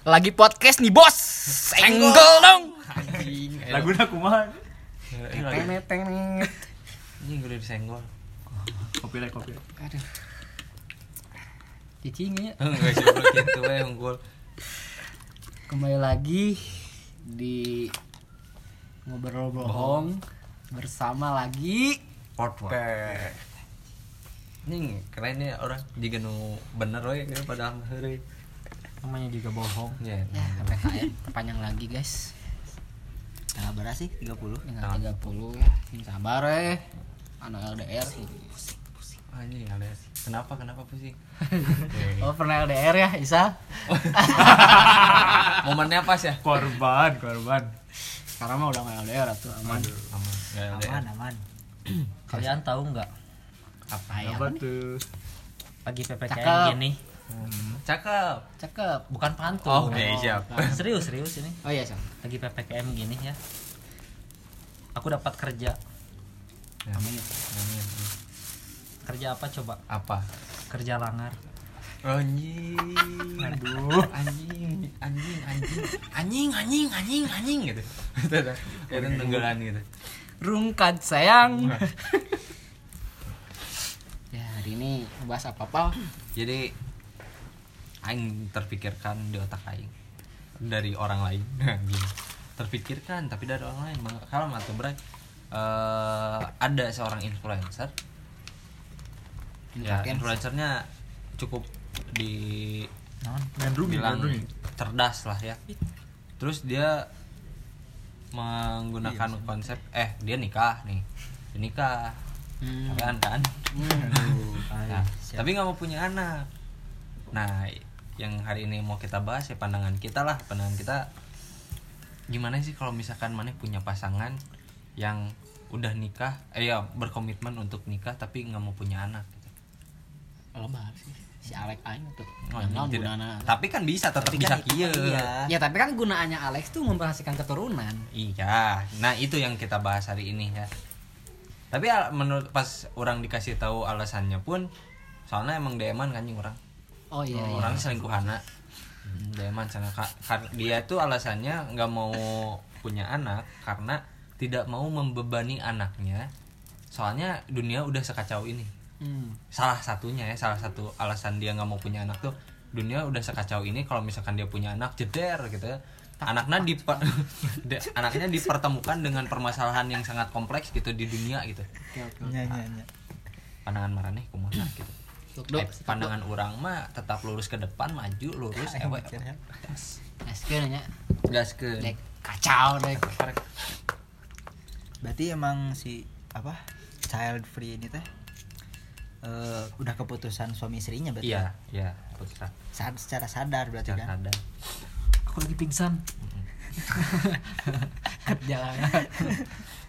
Lagi podcast nih bos. Senggol dong. Laguna kumaha? Eh, lagi Tenet tenet. anjing udah disenggol. Kopi lagi kopi. Aduh. Cicingnya. Enggak sih gitu we unggul. Kembali lagi di ngobrol bohong bersama lagi Podcast. Nih keren ya orang juga nu bener we kayak pada hari. Namanya juga bohong. Ya. Ya, PPKM perpanjang lagi guys. Tanggal berapa sih? 30 Tinggal 30 ya. Sabar eh. Anak LDR. Anjing ada. Kenapa kenapa pusing? Oh pernah LDR ya Isa? Momennya pas ya? Korban, korban. Sekarang mah udah nggak LDR tuh aman. Aman. Ada ya? Aman, aman Kalian tahu nggak Apa? Ayah. Apa tuh? pagi PPKM Cakep. gini? Cakep. Cakep. Bukan pantun. Oke, siap. Serius, serius ini. Oh iya, Sang. Lagi PPKM gini ya. Aku dapat kerja. Ya. Amin. Amin. Kerja apa coba? Apa? Kerja langar. Anjing. Aduh, anjing, anjing, anjing, anjing, anjing, anjing, anjing gitu. Itu. Itu tenggelan gitu. Rungkat sayang. ya hari ini bahas apa apa? Jadi aing terpikirkan di otak aing. Dari orang lain. Gini. Terpikirkan tapi dari orang lain. Kalau atau berai eh ada seorang influencer. Ya influencernya cukup di bilang cerdas lah ya. Terus dia menggunakan konsep eh dia nikah nih. Dia nikah. Hmm. kan kan Nah, tapi nggak mau punya anak. Nah yang hari ini mau kita bahas ya pandangan kita lah pandangan kita gimana sih kalau misalkan mana punya pasangan yang udah nikah eh ya berkomitmen untuk nikah tapi nggak mau punya anak bahas sih si Alex aing tuh. Oh, gunana? tapi kan bisa tetap bisa kieu Iya Ya tapi kan gunaannya Alex tuh memperhasilkan keturunan. Iya, nah itu yang kita bahas hari ini ya. Tapi menurut pas orang dikasih tahu alasannya pun, soalnya emang deman kan orang, Oh iya iya. orang selingkuhana, Hmm, deman sana dia tuh alasannya nggak mau punya anak karena tidak mau membebani anaknya, soalnya dunia udah sekacau ini. Hmm. Salah satunya ya, salah satu alasan dia nggak mau punya anak tuh dunia udah sekacau ini kalau misalkan dia punya anak jeder gitu ya. anaknya di de- anaknya dipertemukan dengan permasalahan yang sangat kompleks gitu di dunia gitu Oke oke. Nya, nya, nya. pandangan marane kumaha gitu Eh, pandangan orang mah tetap lurus ke depan maju lurus ewe Gaskeun nya. gas ke Dek kacau dek. Berarti emang si apa child free ini teh eh, udah keputusan suami istrinya berarti iya iya putra Sad- secara sadar berarti jangan kan ada Aku lagi pingsan. Kerja lah.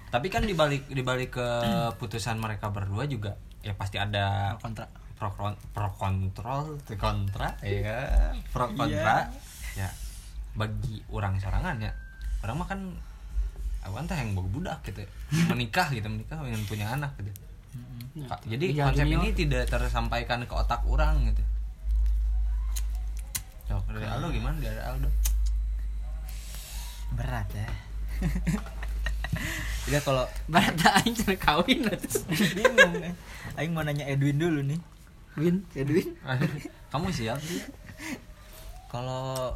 tapi kan dibalik dibalik keputusan mereka berdua juga ya pasti ada kontra. Pro kon- pro kontrol kontra ya pro kontra ya bagi orang sorangan ya orang mah kan awan teh yang boga budak gitu menikah gitu menikah ingin punya anak gitu. Ka- jadi Iya, konsep ini tidak tersampaikan ke otak orang gitu. Cok, dari Aldo gimana? Dari Aldo. Berat ya. Tidak kalau Berarti aing kawin. Atuh. bingung eh. Aing mau nanya Edwin dulu nih Win, Edwin. kamu siap sih kalau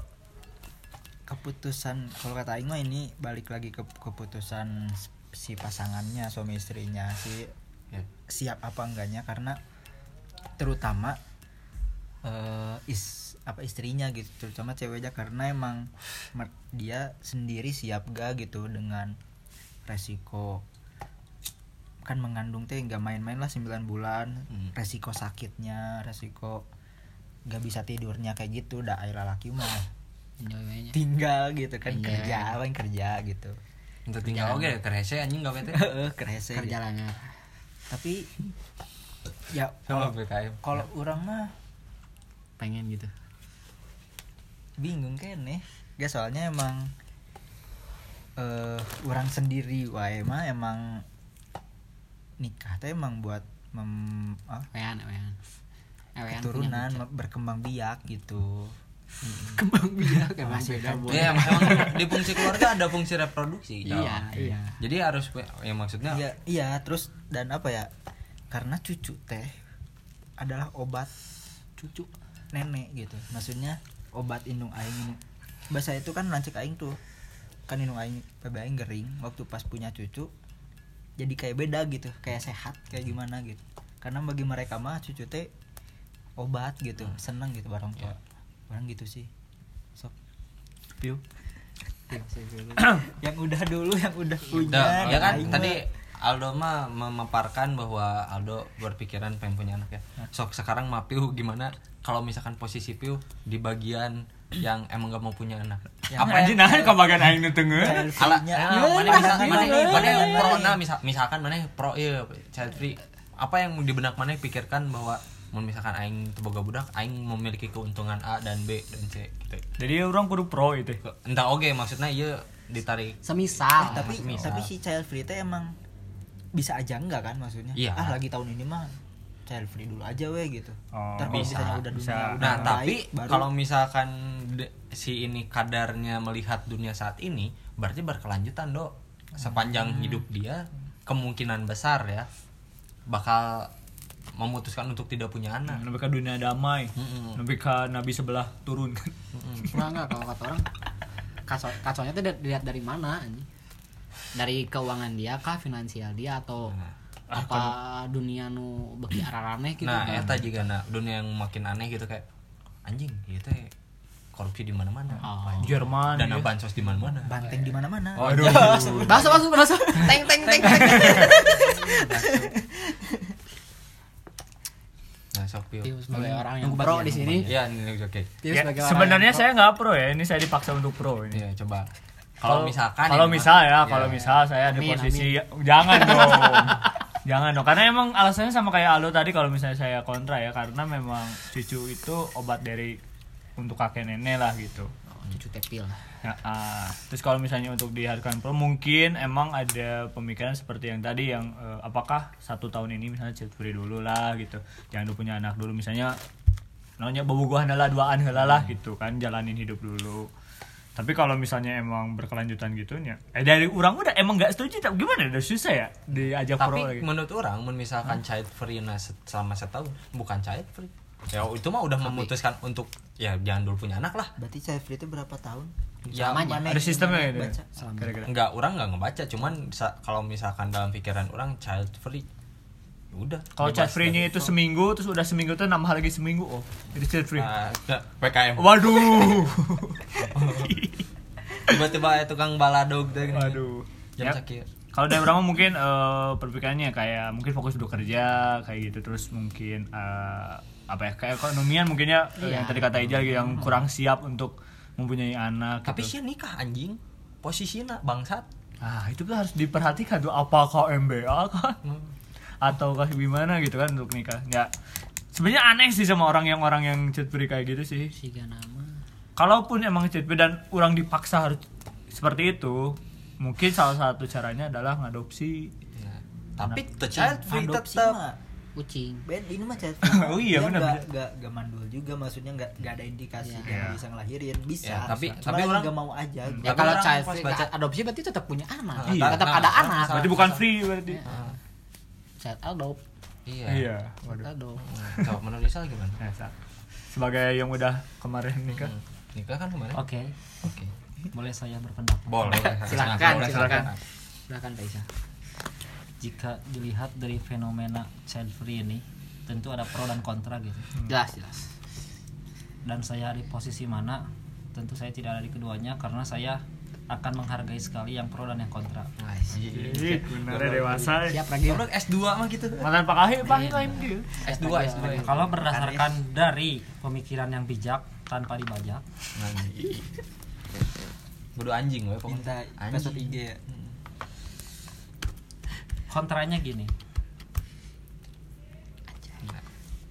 keputusan kalau kata Aing mah ini balik lagi ke keputusan si pasangannya suami istrinya si ya. siap apa enggaknya karena terutama eh, is apa istrinya gitu terutama ceweknya karena emang dia sendiri siap gak gitu dengan resiko kan mengandung teh nggak main-main lah 9 bulan. Hmm. resiko sakitnya resiko nggak bisa tidurnya kayak gitu dah air laki mah. Tinggal gitu kan Iya. kerja apa yang kerja gitu. Untuk tinggal oke kerese anjing gak bete? Kerese Kerja lah nya. tapi ya kalau kalau orang mah Pengen gitu. bingung kan nih. Gak soalnya emang eh orang sendiri wae mah emang nikah teh emang buat mem, ah, Wean, wean. Ewean keturunan punya me- berkembang biak gitu kembang biak emang beda Bu. ya emang di fungsi keluarga ada fungsi reproduksi gitu. iya iya jadi harus ya maksudnya Iya, iya, terus dan apa ya? Karena cucu teh adalah obat cucu nenek gitu. Maksudnya obat indung aing. Bahasa itu kan lancik aing tuh. Kan indung aing PB aing gering waktu pas punya cucu. Jadi kayak beda gitu, kayak sehat, kayak gimana gitu. Karena bagi mereka mah cucu teh obat gitu, seneng gitu bareng tua. Ya. Barang gitu sih. Sok. Piu. Iya, yang udah dulu yang udah punya. Udah, ya kan tadi Aldo mah memaparkan bahwa Aldo berpikiran pengen punya anak ya. Sok sekarang mah Piu gimana kalau misalkan posisi Piu di bagian yang emang gak mau punya anak. Yang Apa Anjing ya? nah kabagan aing nu teu Ala, ya, Ya, mana jangan mana gitu. mana pro nah misal, misalkan mana pro iya child free apa yang di benak mana pikirkan bahwa mun misalkan aing teu boga budak aing memiliki keuntungan A dan B dan C gitu. jadi orang kudu pro itu Entah oke maksudnya iya ditarik semisal Eh, tapi misal. tapi si child free itu emang bisa aja enggak kan maksudnya Iya. ah lagi tahun ini mah child free dulu aja weh gitu Oh, Ntar bisa, misalnya udah bisa. dunia udah Nah, tapi baru kalau misalkan si ini kadarnya melihat dunia saat ini, berarti berkelanjutan, Dok. Sepanjang Hmm. hidup dia, kemungkinan besar ya bakal memutuskan untuk tidak punya anak. lebih ke dunia damai Mm-mm. lebih ke nabi sebelah turun kan enggak enggak kalau kata orang kacau kacaunya tuh dilihat dari mana anjing? Dari keuangan dia kah finansial dia atau apa dunia nu beki araraneh gitu Nah, kan eta juga nah dunia yang makin aneh gitu kayak anjing gitu ya korupsi di mana-mana. Oh. Jerman Dana ya. bansos di mana-mana. banteng di mana-mana Waduh. Bahasa bahasa bahasa teng teng teng teng. Nah, sok sebagai orang yang Nunggu pro di sini. Iya, ini oke. Ya, sebenarnya saya nggak pro ya ini saya dipaksa untuk pro ini Iya, coba. Kalau misalkan kalau mah- misal ya kalau Iya. misal saya di Amin, posisi jangan dong. Jangan dong. Karena emang alasannya sama kayak Aldo tadi kalau misalnya saya kontra ya karena memang cucu itu obat dari untuk kakek nenek lah gitu. Oh, cucu tepil. Ya, ah. terus kalau misalnya untuk diharapkan pro mungkin emang ada pemikiran seperti yang tadi yang eh, apakah satu tahun ini misalnya child free dulu lah gitu. Jangan dulu punya anak dulu. Misalnya namanya bobogohan adalah duaan lah gitu kan jalanin hidup dulu tapi kalau misalnya emang berkelanjutan gitu ya eh dari orang udah emang nggak setuju tak gimana udah susah ya diajak pro Tapi lagi menurut orang misalkan child free nah set- selama setahun bukan child free. Ya itu mah udah memutuskan untuk ya jangan dulu punya anak lah. berarti child free itu berapa tahun Ya, Selamanya. Mana ada sistemnya gitu ya? Enggak, orang nggak ngebaca, cuman kalau misalkan dalam pikiran orang child free udah. kalau chat free-nya dari itu seminggu terus udah seminggu tuh nambah lagi seminggu oh itu child free nah, PKM. waduh Tiba-tiba ya tukang baladog deh. waduh Jam Ya, sakit. kalau dari orang mungkin eh, perpikirannya kayak mungkin fokus dulu kerja kayak gitu terus mungkin eh, apa ya kayak ekonomian mungkinnya eh, Iya. yang tadi kata Ijal gitu, yang kurang siap untuk mempunyai anak Tapi gitu. sih nikah anjing. Posisinya bangsat. ah itu tuh harus diperhatikan tuh apakah MBA kan atau kayak gimana gitu kan untuk nikah ya sebenarnya aneh sih sama orang yang orang yang chat free kayak gitu sih Siga nama. kalaupun emang chat free dan orang dipaksa harus seperti itu mungkin salah satu caranya adalah ngadopsi Ya. Tapi the child free tetap Kucing. Ben, ini mah free. Oh iya, benar, nggak benar. nggak nggak mandul juga maksudnya nggak nggak ada indikasi Iya. dia Iya. bisa ngelahirin bisa Ya, tapi- Cuma tapi orang- nggak mau aja gitu. Ya Tapi kalau child free baca- adopsi berarti tetap punya anak. Iya. Tetap Nah, ada nah, anak. nah, berarti bukan free berarti Ah, Child adopt. iya. iya waduh. Nah, Coba menurut Rizal gimana? Sa. sebagai yang udah kemarin nikah Hmm. Nikah kan kemarin? Oke, Oke. boleh saya berpendapat. Boleh. Silakan, Boleh, silakan. Silakan Taisa. Jika dilihat dari fenomena child free ini, tentu ada pro dan kontra gitu. Jelas, jelas. Dan saya di posisi mana? Tentu saya tidak ada di keduanya karena saya akan menghargai sekali yang pro dan yang kontra. Ih, benernya dewasa Siap lagi. Orang S2 mah gitu. mantan Pak Kahim Pak Kahim gitu S2, S2. Kalau berdasarkan dari pemikiran yang bijak tanpa dibajak, Anjing. Bodoh anjing minta pokoknya. password IG ya. Hmm. kontranya gini.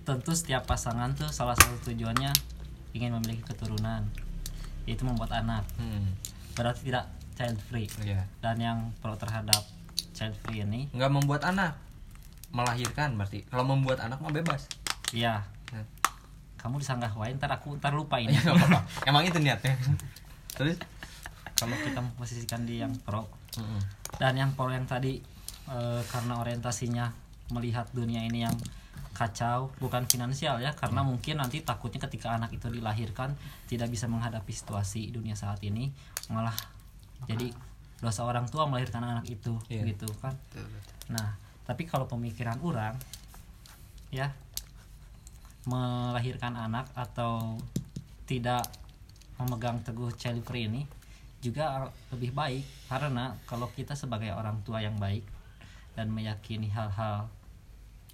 Tentu setiap pasangan tuh salah satu tujuannya ingin memiliki keturunan, yaitu membuat anak. Hmm. Berarti tidak child free. Iya. Dan yang pro terhadap child free ini, Nggak membuat anak. Melahirkan berarti. Kalau membuat anak mah bebas. ya Nah, kamu disanggah wae ntar aku ntar lupa ini Iya, apa-apa. emang itu niatnya terus kalau kita memposisikan di yang pro Mm-mm. dan yang pro yang tadi eh, karena orientasinya melihat dunia ini yang kacau bukan finansial ya karena mungkin nanti takutnya ketika anak itu dilahirkan tidak bisa menghadapi situasi dunia saat ini malah jadi dosa orang tua melahirkan anak itu Iya. gitu kan. Nah tapi kalau pemikiran orang ya melahirkan anak atau tidak memegang teguh child free ini juga lebih baik. Karena kalau kita sebagai orang tua yang baik dan meyakini hal-hal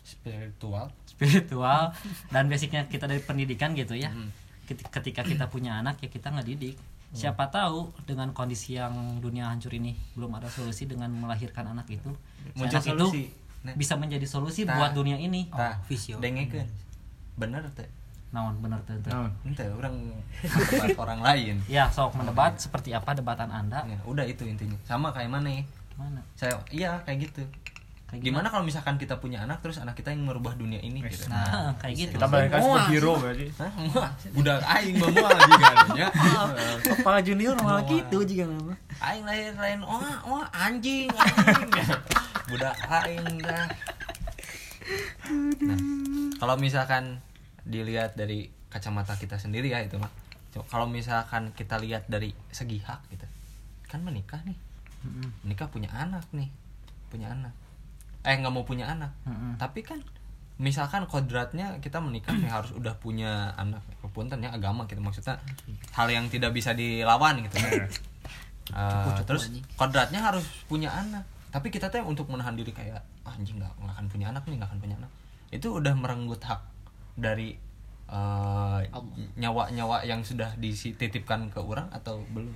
spiritual. spiritual dan basicnya kita dari pendidikan gitu ya. Keti- ketika kita punya anak ya kita ngedidik siapa tahu dengan kondisi yang dunia hancur ini belum ada solusi dengan melahirkan anak itu Muncul anak solusi. itu Nah. bisa menjadi solusi Tah. buat dunia ini. Tah. Visio. dengekeun. Bener teh. Naon bener tuh tuh. ente orang mendebat orang lain. Ya sok mendebat seperti apa debatan anda? Ya, udah itu intinya. Sama kayak mana ya? Mana? Saya iya kayak gitu Kayak gimana kalau misalkan kita punya anak terus anak kita yang merubah dunia ini gitu nah kayak gitu kita bagaikan superhero berarti Hah, budak aing mah muah juga nya. kepala junior malah gitu juga nama Aing lahir lain wah wah anjing anjing. budak aing dah. Nah, kalau misalkan dilihat dari kacamata kita sendiri ya itu mah. Kalau misalkan kita lihat dari segi hak gitu. Kan menikah nih. Menikah punya anak nih. Punya anak. Eh nggak mau punya anak. Mm-mm. Tapi kan misalkan kodratnya kita menikah nih harus udah punya anak. Kepunten ya agama gitu maksudnya hal yang tidak bisa dilawan gitu. Iya. Eh, terus kodratnya harus punya anak. Tapi kita tuh untuk menahan diri kayak "Ah, anjing nggak nggak akan punya anak nih nggak akan punya anak. Itu udah merenggut hak dari eh, nyawa-nyawa yang sudah dititipkan ke orang atau belum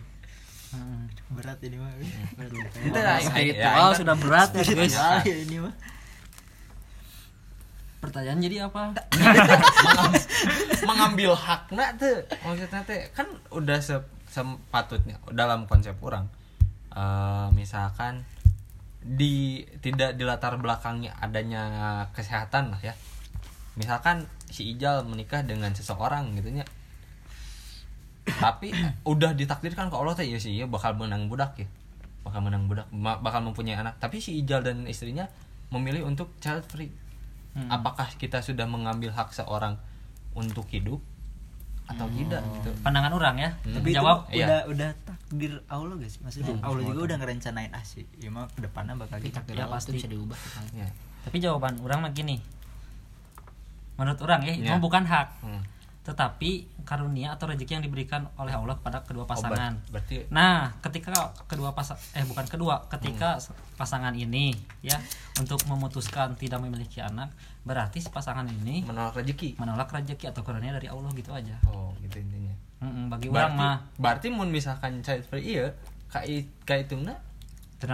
berat ini mah. Itu ya, spiritual ya, sudah berat ya guys. ini mah. Pertanyaan jadi apa? Mengam- mengambil hakna tuh maksudnya tuh kan udah se- sepatutnya dalam konsep orang Eh, misalkan di tidak di latar belakangnya adanya kesehatan lah ya. Misalkan si Ijal menikah dengan seseorang gitu nya tapi udah ditakdirkan ke Allah teh ya sih ya bakal menang budak ya bakal menang budak ma- bakal mempunyai anak. Tapi si Ijal dan istrinya memilih untuk child free. Apakah kita sudah mengambil hak seorang untuk hidup atau tidak gitu? Pandangan orang ya. Tapi jawab itu Iya. udah udah takdir Allah guys maksudnya Allah juga udah ngerencanain ah sih ya mah ke depannya bakal gitu takdir Ya, pasti. itu bisa diubah ya tapi jawaban orang mah gini. Menurut orang ya itu Ya. bukan hak. Hmm. Tetapi karunia atau rezeki yang diberikan oleh Allah kepada kedua Oh, pasangan berarti Nah, ketika kedua pasang eh bukan kedua, ketika Hmm. pasangan ini ya untuk memutuskan tidak memiliki anak, berarti si pasangan ini menolak rezeki menolak rezeki atau karunia dari Allah gitu aja. oh gitu intinya Mm-mm, bagi orang mah berarti mun misalkan child free iya kai kai tidak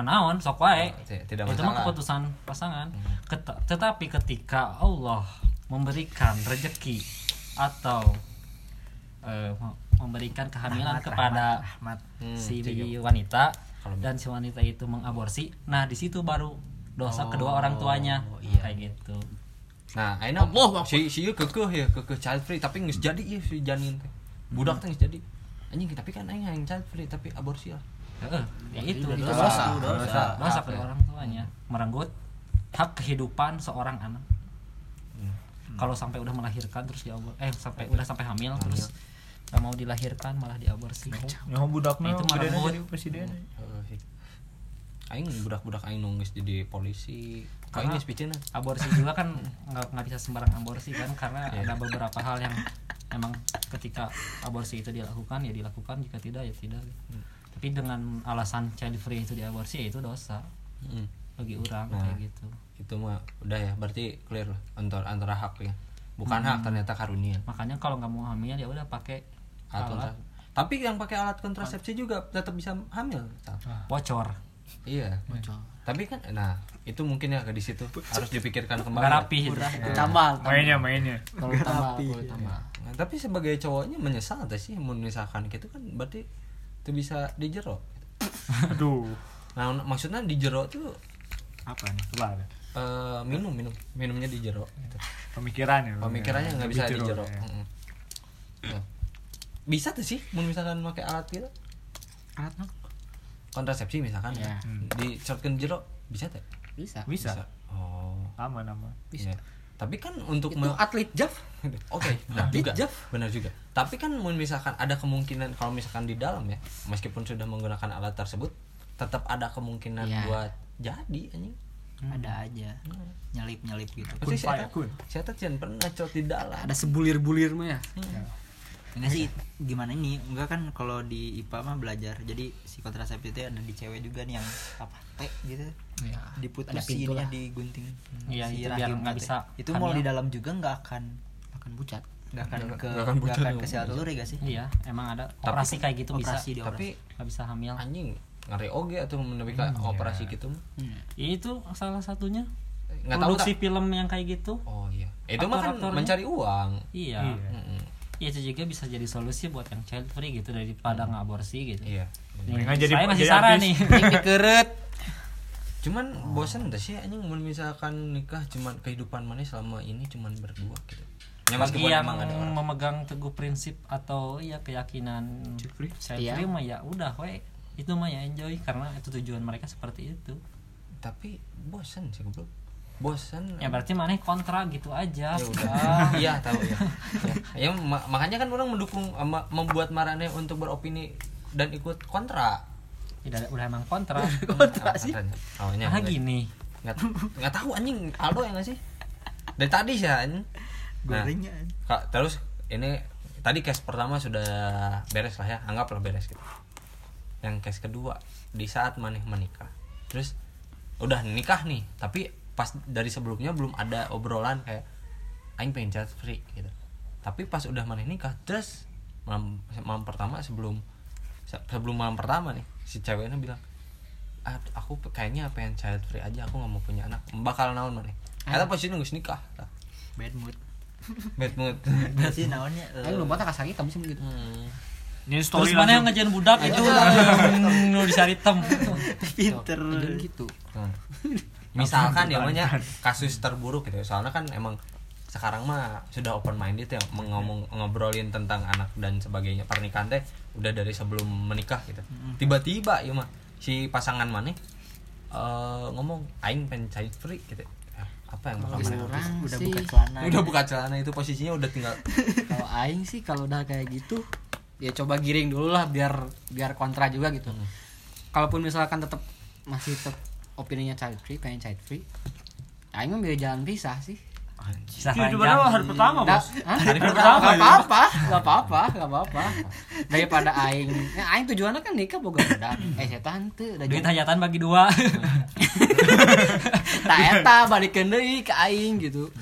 naon sok wae. Oh, ti- tidak Itu mah masalah. keputusan pasangan. Hmm. Ket- tetapi ketika Allah memberikan rezeki atau mem- memberikan kehamilan Rahmat, kepada rahmat, rahmat. Hmm, si cik. wanita Kalau dan si wanita itu mengaborsi nah di situ baru dosa Oh, kedua orang tuanya iya. kayak gitu nah ayeuna si si ieu kekeh ya kekeh child free tapi geus jadi ieu si janin teh budak teh geus jadi anjing tapi kan aing yang child free tapi aborsi lah Heeh, ya itu dosa. dosa dosa, Dosa. dosa kedua orang tuanya merenggut hak kehidupan seorang anak. Kalau sampai udah melahirkan terus diabor eh sampai udah sampai hamil terus nggak mau dilahirkan malah diaborsi nyaho budakna Itu itu marah banget. jadi presiden Heeh, sih. aing budak-budak aing nunggus jadi polisi Karena- picena aborsi juga kan nggak nggak bisa sembarang aborsi kan karena Iya. ada beberapa hal yang memang ketika aborsi itu dilakukan ya dilakukan jika tidak ya tidak Hmm. tapi dengan alasan child free itu diaborsi ya itu dosa Heeh. Bagi orang Nah. kayak gitu. itu mah udah ya berarti clear lah antara antara hak ya. Bukan hak ternyata karunia. Makanya kalau nggak mau hamil ya udah pakai alat alat. tapi yang pakai alat kontrasepsi juga tetap bisa hamil Tal. bocor. Iya. Tapi kan nah itu mungkin ya di situ. Harus dipikirkan kembali. Nggak rapi. Gitu. tambal mainnya mainnya. Kalau tambal kalau tambal. Nah, tapi sebagai cowoknya menyesal tak sih misalkan gitu kan berarti itu bisa dijero aduh. Nah maksudnya dijero tuh apa nih coba ada. eh, minum minum minumnya dijero gitu. pemikiran ya pemikirannya nggak bisa Lebih dijero ya. Ya. bisa tuh sih mun misalkan pakai alat gitu alat no? kontrasepsi misalkan Iya. di shotgun jero bisa tuh bisa bisa oh aman aman bisa tapi kan untuk itu atlet Jav Oke, benar Atlet juga. Jav. Benar juga. Tapi kan mun misalkan ada kemungkinan kalau misalkan di dalam ya, meskipun sudah menggunakan alat tersebut, tetap ada kemungkinan Iya. buat jadi anjing. ada aja. Nyelip nyelip gitu. Pasti saya fayakun. saya jangan pernah cot di dalam. ada sebulir-bulir mah ya? Enggak sih gimana ini? Enggak kan kalau di IPA mah belajar. Jadi si kontrasepsi itu ada di cewek juga nih yang apa T gitu. Ya diputus ada pintu ininya lah. digunting. Iya, si itu biar rahim nggak nanti. bisa itu mau hamil. di dalam juga nggak akan akan bucat. nggak akan ke nggak akan ke sel telur ya gak sih? Iya emang ada operasi kayak gitu bisa operasi di Tapi nggak bisa hamil. Anjing ngeri oge atau menepi ka operasi gitu. itu salah satunya Nggak tahu produksi tak? film yang kayak gitu Oh iya. Itu mah kan mencari uang. iya Iya. Mm-mm. Iya itu juga bisa jadi solusi buat yang child free gitu daripada ngaborsi gitu Iya. Nih, Mendingan jadi- saya jadi saran nih ini keret Cuman bosan tuh sih anjing misalkan nikah cuman kehidupan mana selama ini cuman berdua gitu. Ya bagi meskipun yang memegang teguh prinsip atau ya keyakinan child Iya. free mah ya udah we itu mah ya enjoy karena itu tujuan mereka seperti itu. Tapi bosan sih goblok. Bosan ya berarti mana kontra gitu aja ya udah. Ah. iya tahu ya. Ya, ya, ma- makanya kan orang mendukung ama- membuat Marane untuk beropini dan ikut kontra. Ya, udah, emang kontra. Kontra sih. awalnya nah gini. nggak nggak tahu anjing. Aldo ya nggak sih dari tadi sih anjing. Nah, gorengnya Kak, terus ini tadi case pertama sudah beres lah ya. Anggaplah beres gitu yang case kedua di saat maneh menikah. Terus udah nikah nih tapi pas dari sebelumnya belum ada obrolan kayak aing pengen child free gitu. Tapi pas udah maneh nikah terus malam, malam pertama sebelum se- sebelum malam pertama nih si ceweknya bilang ah, aku kayaknya pengen child free aja aku nggak mau punya anak. Bakal naon maneh? Eta posisi nunggu nikah. Bad mood. Bad mood. Berarti naonnya eh, Ayo lu mata kasar hitam sih begitu. Hmm. Ini terus story mana yang ngajarin budak? Itu nu disari tem. Pinter. Gitu. Nah, misalkan ya namanya kasus terburuk gitu. Ya. soalnya kan emang sekarang mah sudah open minded ya ngomong ngobrolin tentang anak dan sebagainya. Pernikahan teh udah dari sebelum menikah gitu. Tiba-tiba ya mah si pasangan mana eh, ngomong aing pengen child free gitu. Ya, apa yang bakal udah sih, buka celana. Udah buka celana itu posisinya udah tinggal kalau aing sih kalau udah kayak gitu ya coba giring dulu lah biar biar kontra juga gitu. Kalaupun misalkan tetap masih tetap opininya child free pengen child free aing mah milih jalan pisah sih. Kisah Itu ranjang. padahal hari pertama bos. Hah? Hari pertama nggak ya. apa-apa nggak apa-apa nggak apa-apa. Daripada aing ya, aing tujuannya kan nikah boga budak eh setan tuh udah duit hajatan bagi dua. Tak eta balikin deui ke aing gitu.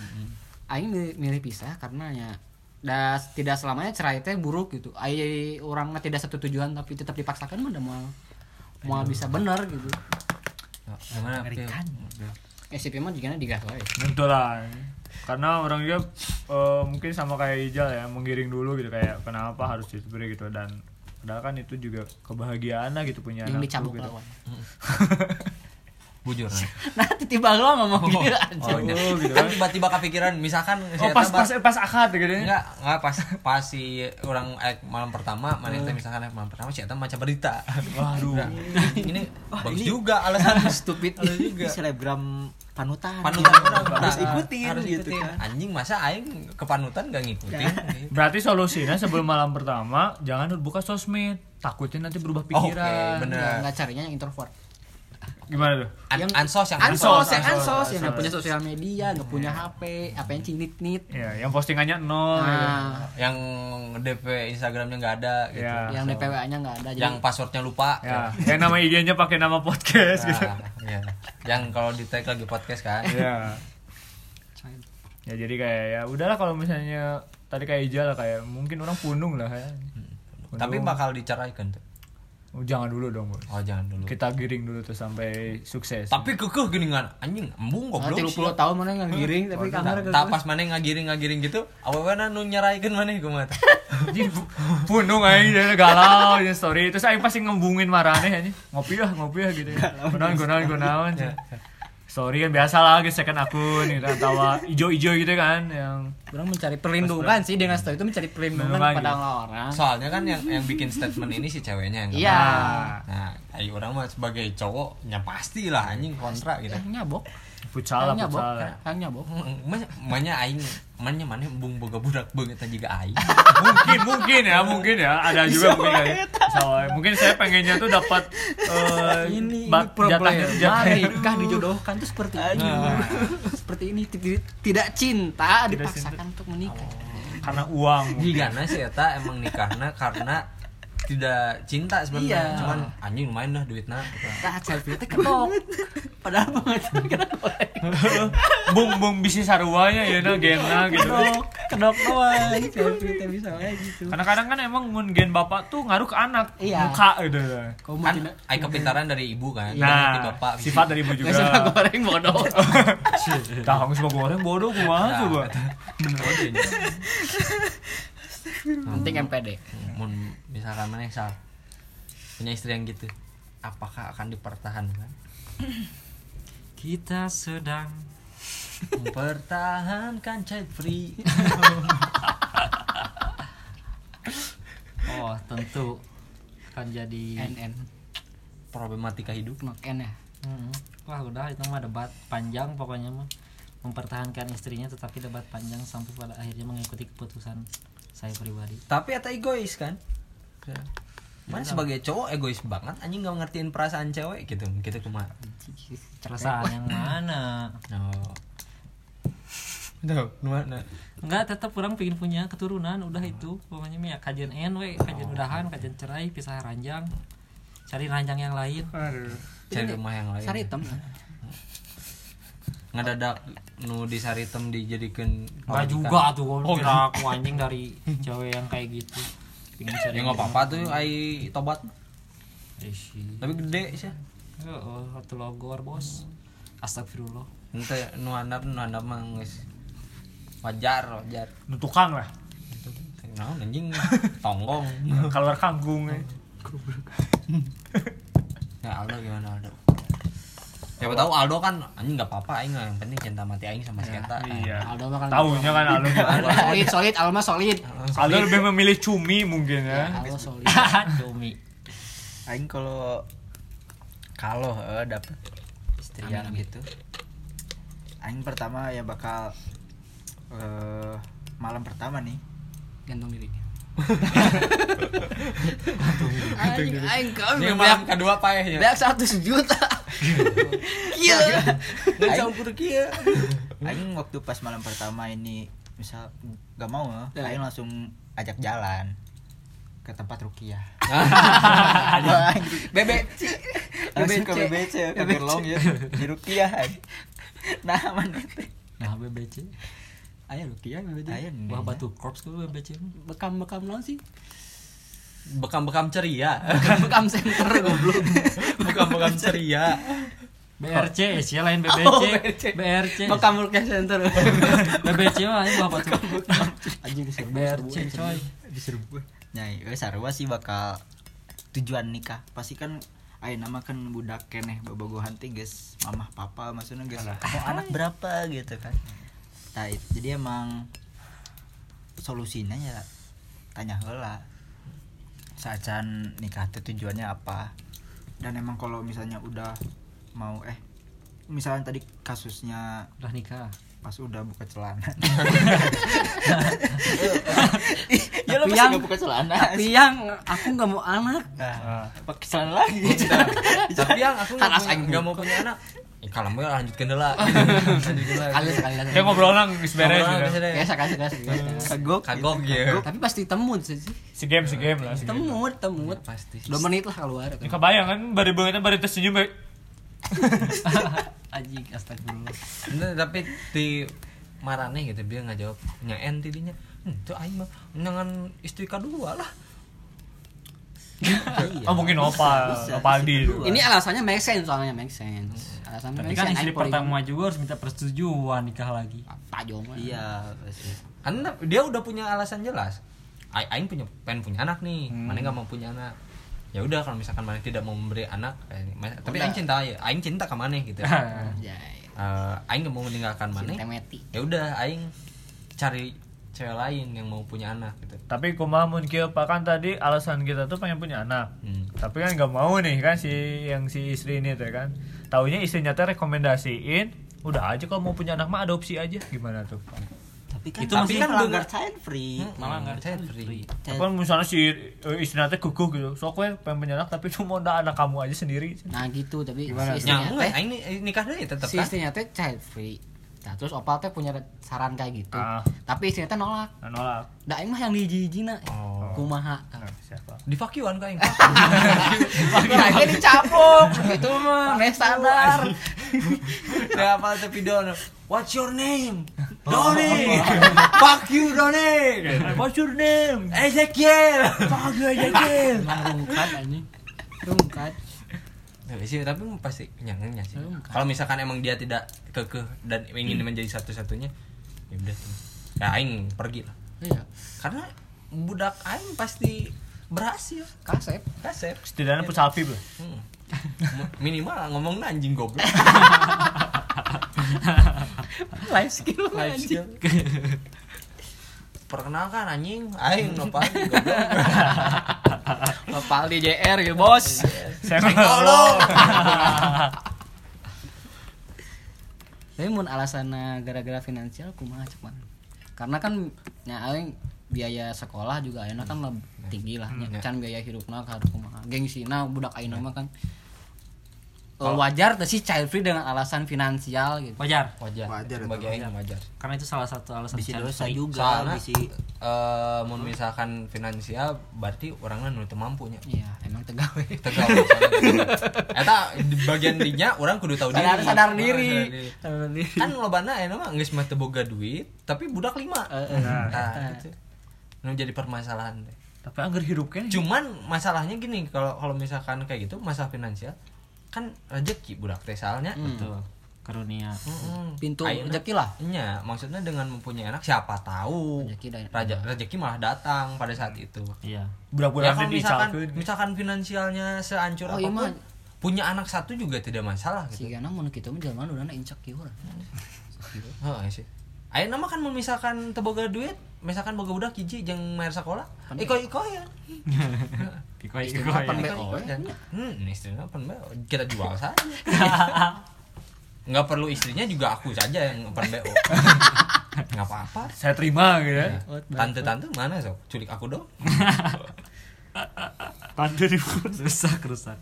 Aing milih, milih pisah karena ya da, tidak selamanya cerai teh buruk gitu aing orangnya tidak satu tujuan tapi tetap dipaksakan mah udah mau mau bisa bener gitu gimana Pil? Mengerikan. SCP mah juga digas wae Tentu lah karena orang juga eh, mungkin sama kayak Ijal ya menggiring dulu gitu kayak kenapa harus diberi gitu dan padahal kan itu juga kebahagiaan lah gitu punya yang anak dicabuk tuh, gitu. lawan bujur. Nah. nah tiba lo ngomong gitu aja. oh, iya. Oh, gitu kan kan. tiba-tiba kepikiran misalkan oh pas pas pas akad gitu ya? Enggak enggak pas pas si orang eh, malam pertama mana teh misalkan eh, malam pertama si Eta maca berita. Waduh. Nah, ini bagus juga alasan stupid ini selebgram panutan. Panutan orang harus Nah, ikutin harus gitu ikutin. kan. Anjing masa aing ke panutan gak ngikutin? Berarti solusinya sebelum malam pertama jangan buka sosmed. Takutnya nanti berubah pikiran Oke, bener. nggak nggak carinya yang introvert gimana tuh? An- Yang- ansos yang ansos ansos, yang ansos ansos. yang nggak punya sosial media nggak punya HP apa yang cinit nit ya yang postingannya nol gitu. nah yang DP Instagramnya nggak ada gitu. Ya. yang DPWA nya nggak ada jadi yang passwordnya lupa. Ya yang nama IG-nya pakai nama podcast gitu. Nah, ya. yang kalau di tag lagi podcast kan. Ya ya jadi kayak ya udahlah kalau misalnya tadi kayak Ijal kayak mungkin orang punung lah ya. Punung. tapi bakal diceraikan tuh Oh, jangan dulu dong bos. Oh jangan dulu. Kita giring dulu tuh sampai sukses. Tapi kekeh gini kan anjing embung Nah, goblok 30 tahun mana yang giring tapi kamera tak pas mana ngagiring ngagiring gitu awewe nu nyeraikeun mana kumaha teh Anjing, punung aing dia galau di story. Terus aing pasti ngembungin marane anjing. Ngopi lah ngopi lah gitu ya. Gunawan gunawan gunawan Ya. Story kan biasa lah second akun gitu kan tawa ijo-ijo gitu kan yang orang mencari perlindungan sih dengan story itu mencari perlindungan kepada gitu. orang soalnya kan yang yang bikin statement ini si ceweknya yang Iya. kemarin. nah ayo orang mah sebagai cowok ya pasti lah anjing kontra gitu. Yang nyabok. Futsal lah yang nyabok futsal. yang nyabok. Manya- Manya aing Manya mana? Bung boga budak banget juga aing. Mungkin mungkin ya mungkin ya. Ada juga mungkin. kali Soalnya, mungkin saya pengennya tuh dapat eh, ini, ini bak- problem. jatahnya jatahnya nikah dijodohkan tuh seperti ini? Seperti ini Ti- tidak cinta dipaksakan untuk menikah. Karena uang. Mungkin. Gigana sih eta emang nikahna karena tidak cinta sebenarnya. Iya. cuman anjing lumayan dah duitna nah selfie teh kedok padahal banget kenapa bung bung bisi saruanya ya na gena gitu. Kedok kedok doang. Selfie teh bisa kayak gitu. Kadang-kadang kan emang mun gen bapak tuh ngaruh ke anak Iya. muka gitu. Kau kan ai kepintaran dari ibu kan nah dari bapak sifat dari ibu juga. Goreng bodoh. Tahu semua goreng bodoh kumaha Nah, coba bener aja penting MPD mun misalkan mana sal punya istri yang gitu apakah akan dipertahankan? Kita sedang mempertahankan child free. Oh tentu akan jadi NN problematika hidup. Nok N ya? Hmm. Wah udah itu mah debat panjang pokoknya mah. Mempertahankan istrinya tetapi debat panjang sampai pada akhirnya mengikuti keputusan saya pribadi. tapi eta egois kan? Mana sebagai cowok egois banget anjing gak ngertiin perasaan cewek gitu gitu cuma. Perasaan yang mana? oh. Tuh, mana? Enggak, tetap orang pengen punya keturunan udah itu. Pokoknya ya kajian N we, kajian udahan, kajian cerai, pisah ranjang. Cari ranjang yang lain. cari rumah yang lain. Sari hitam ngadadak nu di saritem dijadikan Enggak juga tuh oh, kira aku anjing dari cewek yang kayak gitu. Ya nggak apa-apa tuh ai tobat. Eh, tapi gede sih. Oh, satu logor bos. Astagfirullah. ente nu handap nu handap mah geus wajar wajar. Nu tukang lah. Nah anjing? Tonggong. Keluar kangkung ya. ya Aldo gimana Aldo Siapa tahu Aldo kan anjing nggak apa-apa aing yang penting cinta mati aing sama si Eta. iya. Aldo mah kan tahunya kan Aldo solid solid Alma solid. Aldo lebih memilih cumi mungkin ya. Aldo solid. Cumi. aing kalau kalau eh, dapet istri Amin, yang amin. gitu aing pertama ya bakal eh malam pertama nih. Gantung diri aing aing banyak malam kedua payahnya. banyak satu juta iya Dan campur kieu. aing waktu pas malam pertama ini misal gak mau eh, Ya. aing langsung ajak jalan ke tempat rukiah bebek langsung ke BBC. BBC ke Gerlong ya di rukiah aing. nah mana Nah, BBC. Ayo rukiah bebek Ayo, nih. Wah, batu korps ke BBC. bekam bekam non sih Bekam-bekam ceria. bekam bekam center goblok Bekam-bekam ceria. BRC, sih lain BBC. Oh, BRC. BRC. bekam rukiah center BBC mah ini bapak tuh. anjing disuruh BRC coy. diserbu nyai eh sarua sih bakal tujuan nikah pasti kan Ayo nama kan budak keneh bobogohan teh guys mamah papa maksudnya guys mau anak berapa gitu kan nah, it- jadi emang solusinya ya tanya heula saacan nikah teh tujuannya apa? Dan emang kalau misalnya udah mau eh misalnya tadi kasusnya Udah nikah. pas udah buka celana. Ya lo yang buka celana. tapi yang aku nggak mau anak. Nah, pakai celana lagi. Tapi yang aku nggak nggak mau punya anak. Ya kalau mau ya lanjutkan dulu lah. Lanjutkan lah. kali sekali lagi kayak ngobrol nang geus beres gitu. deh. ya sekali sekali sekali. Kagok Kagok ya. tapi pasti temut sih. Si game si game lah temut temut. Pasti. dua menit lah keluar Ini kebayang kan bari bangetnya bari tersenyum baik Anjing, astagfirullah. Nah, tapi di marane gitu dia nggak jawab nyaen tidinya hmm, tuh aing mah jangan istri kedua lah. Oh mungkin opal opal di ini alasannya make sense soalnya make sense alasannya Tapi kan istri pertama juga harus minta persetujuan nikah lagi. tak jong mah. iya karena dia udah punya alasan jelas. Aing punya pengen punya anak nih. Mana nggak mau punya anak? Ya udah kalau misalkan mana tidak mau memberi anak eh, tapi Udah. aing cinta ya aing cinta ke mana gitu. Ya Eh, aing gak mau meninggalkan mana ya udah aing cari cewek lain yang mau punya anak gitu. Tapi kumaha mun kieu Pak, kan tadi alasan kita tuh pengen punya anak. Hmm. tapi kan nggak mau nih kan si yang si istri ini tuh kan taunya istrinya teh rekomendasiin udah aja kalau mau punya anak mah adopsi aja. Gimana tuh? Tapi kan Itu tapi masih kan melanggar child free. Malah nggak Child free. apa misalnya si eh, istrinya teh kukuh gitu sok we pengen punya anak tapi cuma udah anak kamu aja sendiri. Nah gitu tapi Gimana si tuh? istrinya nyamuk teh aing ni- eh, nikah deh tetap si kan? istrinya teh child free nah terus opal teh punya saran kayak gitu. Ah. tapi istrinya teh nolak. Nah, nolak. Dah aing mah yang dijijina Oh. kumaha? Nah, siapa? Di fuck you an kaing Lagi dicapuk gitu mah nih sadar. Apa tuh video What's your name? Doni. Fuck you Doni. what's your name? Ezekiel. fuck you Ezekiel. Rungkat anjing. Rungkat Ya, sih, tapi pasti nyangnya sih. Hmm. Kalau misalkan emang dia tidak kekeh dan ingin menjadi satu-satunya, ya udah. Ya aing pergi lah. iya Karena budak aing pasti berhasil. kasep Kasep. setidaknya pusalpi lah Hmm. Minimal ngomong anjing goblok. life skill Life skill. Perkenalkan anjing, aing nopal goblok. Opal di JR ya bos. Saya Tolong. tapi mun alasanna gara-gara finansial kumaha cek mana karena kan nya aing biaya sekolah juga ayeuna kan lebih tinggi lah nya Hmm, ya. can biaya hirupna ka harus kumaha. Gengsina budak ayeuna mah kan Eh, wajar tuh sih child free dengan alasan finansial gitu wajar Wajar. Wajar, Bagi itu aing wajar. karena itu salah satu alasan dosa free. juga Soalnya bisa eh mun misalkan finansial berarti orangnya nu teu mampu nya. iya emang tegawe Tegal. Eta di bagian dinya orang kudu tahu diri. sadar sadar Oh, diri sadar diri. sadar diri Kan lobana aya mah geus mah teu boga duit, tapi budak lima. Eh, eh. Nah, itu. Nu jadi permasalahan deh. tapi anggar hirup kan Cuman masalahnya gini, kalau kalau misalkan kayak gitu masalah finansial kan rezeki budak teh soalnya. betul karunia Mm-mm. pintu rezeki lah Iya, maksudnya dengan mempunyai anak siapa tahu Rezeki raja rezeki malah datang pada saat itu. iya Ya budak-budak kalau di misalkan dicalkeun. misalkan finansialnya seancur Oh, iya, apa pun, mah. punya anak satu juga tidak masalah si gitu. gana mun kitu mah jelema nu insecure Oh, iya sih. Ayo nama kan misalkan teboga duit, misalkan boga budak hiji jeung mayar sekolah. Iko iko ya. Ikoi, Istimewa ikoi. pan Iko BO, iko ya. dan hmm, istrinya open BO. Kita jual saja. Nggak perlu istrinya juga aku saja yang open BO. Nggak apa-apa. saya terima gitu ya Tante-tante mana sok? Culik aku dong. tante di rusak rusak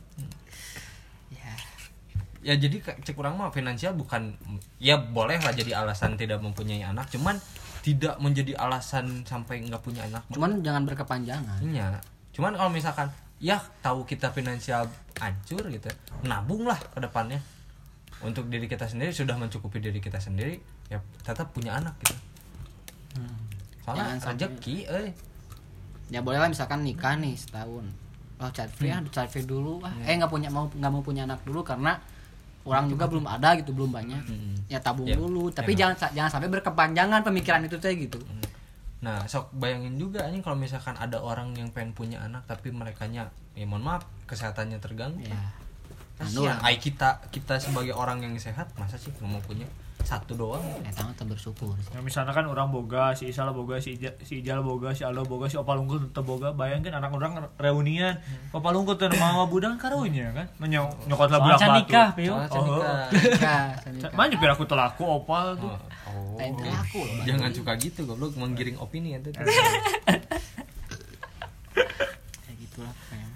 ya jadi kayak cek orang mah finansial bukan ya boleh lah jadi alasan tidak mempunyai anak cuman tidak menjadi alasan sampai nggak punya anak cuman jangan berkepanjangan Iya. Cuman kalau misalkan ya tahu kita finansial hancur gitu nabung lah ke depannya. Untuk diri kita sendiri sudah mencukupi diri kita sendiri ya tetap punya anak gitu. Soalnya Jangan sampai- rezeki eh ya boleh lah misalkan nikah nih setahun. Oh child free ah child free dulu ah eh nggak punya mau nggak mau punya anak dulu karena orang juga belum ada gitu belum banyak. Mm-mm. ya tabung Ya, dulu. Tapi emang. jangan jangan sampai berkepanjangan pemikiran itu teh gitu Nah, sok bayangin juga nih kalau misalkan ada orang yang pengen punya anak tapi merekanya ya mohon maaf kesehatannya terganggu. ya Kasihan. Anu, Ai kita kita sebagai orang yang sehat masa sih nggak mau punya satu doang? ya tahu tuh bersyukur sih. Ya, misalnya kan orang boga, si Isal boga, si Ijal, si Ijal boga, si Aldo boga, si Opal Unggul tetep boga. Bayangkan anak orang reunian, Opal Unggul teh mau budang karunya kan. Menyok nyokot lah budak batu. nikah, Pio. Oh, nikah. Mana nyepir aku telaku Opal tuh. Oh, Lain telaku. Jangan suka gitu goblok menggiring opini ya tuh. kayak gitulah kayaknya.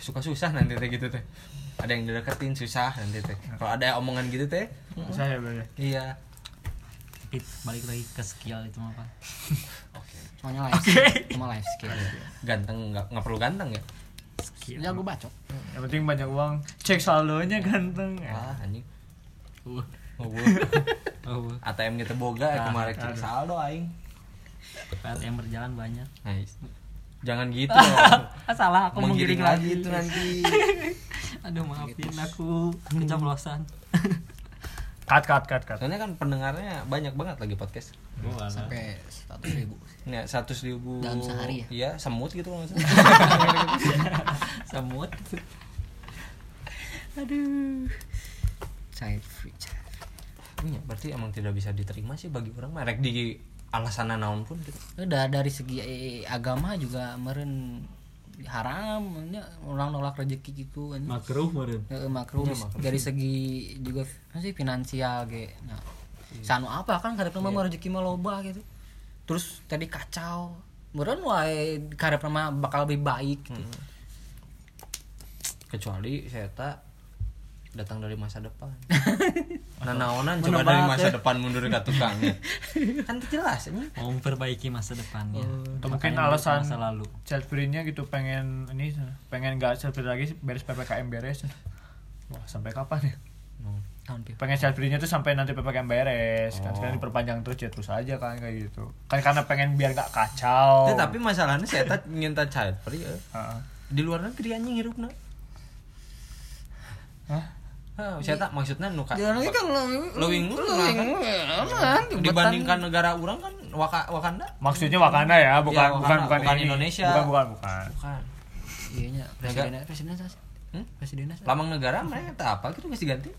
Suka susah nanti teh gitu teh. Ada yang dideketin susah nanti teh. Kalau ada omongan gitu teh, Saya bener. iya. Tapi balik lagi ke skill itu mah Pak. semuanya life skill cuma life skill Ganteng nggak nggak perlu ganteng ya. jago bacot Yang penting banyak uang. Cek saldonya ganteng. Wah, anjing. Uh. Oh, gua. Oh, ATM kita boga Ah, kemarin cek saldo aing. yang berjalan banyak. Nice. Jangan gitu. Ah, salah, aku menggiring lagi. itu nanti. Aduh, maafin aku. Kecaplosan. cut cut cut cut Soalnya kan pendengarnya banyak banget lagi podcast. sampai seratus ribu Ya, seratus ribu Dalam sehari ya? Iya, semut gitu kalau salah. semut aduh child free child free. Iya, berarti emang tidak bisa diterima sih bagi orang merek di alasan naon pun gitu. udah dari segi eh, agama juga meren haram orang nolak rezeki gitu kan makruh meureun Eh, makruh. Iya, makruh. dari segi juga masih finansial ge. Nah sanu apa kan karep mah rezeki mah loba gitu. Terus tadi kacau. Meureun wae karep mah bakal lebih baik gitu. Kecuali saya tak datang dari masa depan. nah, naonan coba dari masa depan mundur ke tukangnya. kan itu jelas ini. mau memperbaiki masa depannya atau mungkin Makanya alasan masa lalu child free-nya gitu pengen ini pengen nggak child free lagi beres ppkm beres wah sampai kapan ya tahun pi pengen child free-nya tuh sampai nanti ppkm beres kan sekarang diperpanjang terus ya terus aja kan kayak gitu kan karena pengen biar nggak kacau Eh, tapi masalahnya saya tak free eh. Heeh. di luar negeri anjing hirupna. Hah? Saya tak maksudnya nuka. Ya kan Leuwing leuwing nah, kan. dibandingkan negara orang kan Waka, Wakanda maksudnya Wakanda ya bukan Iya, bukan Wakanda, bukan, bukan ini. Indonesia. bukan bukan bukan bukan. iya nya presiden presiden Hmm? presiden Lamang negara mereka tak apa gitu masih ganti.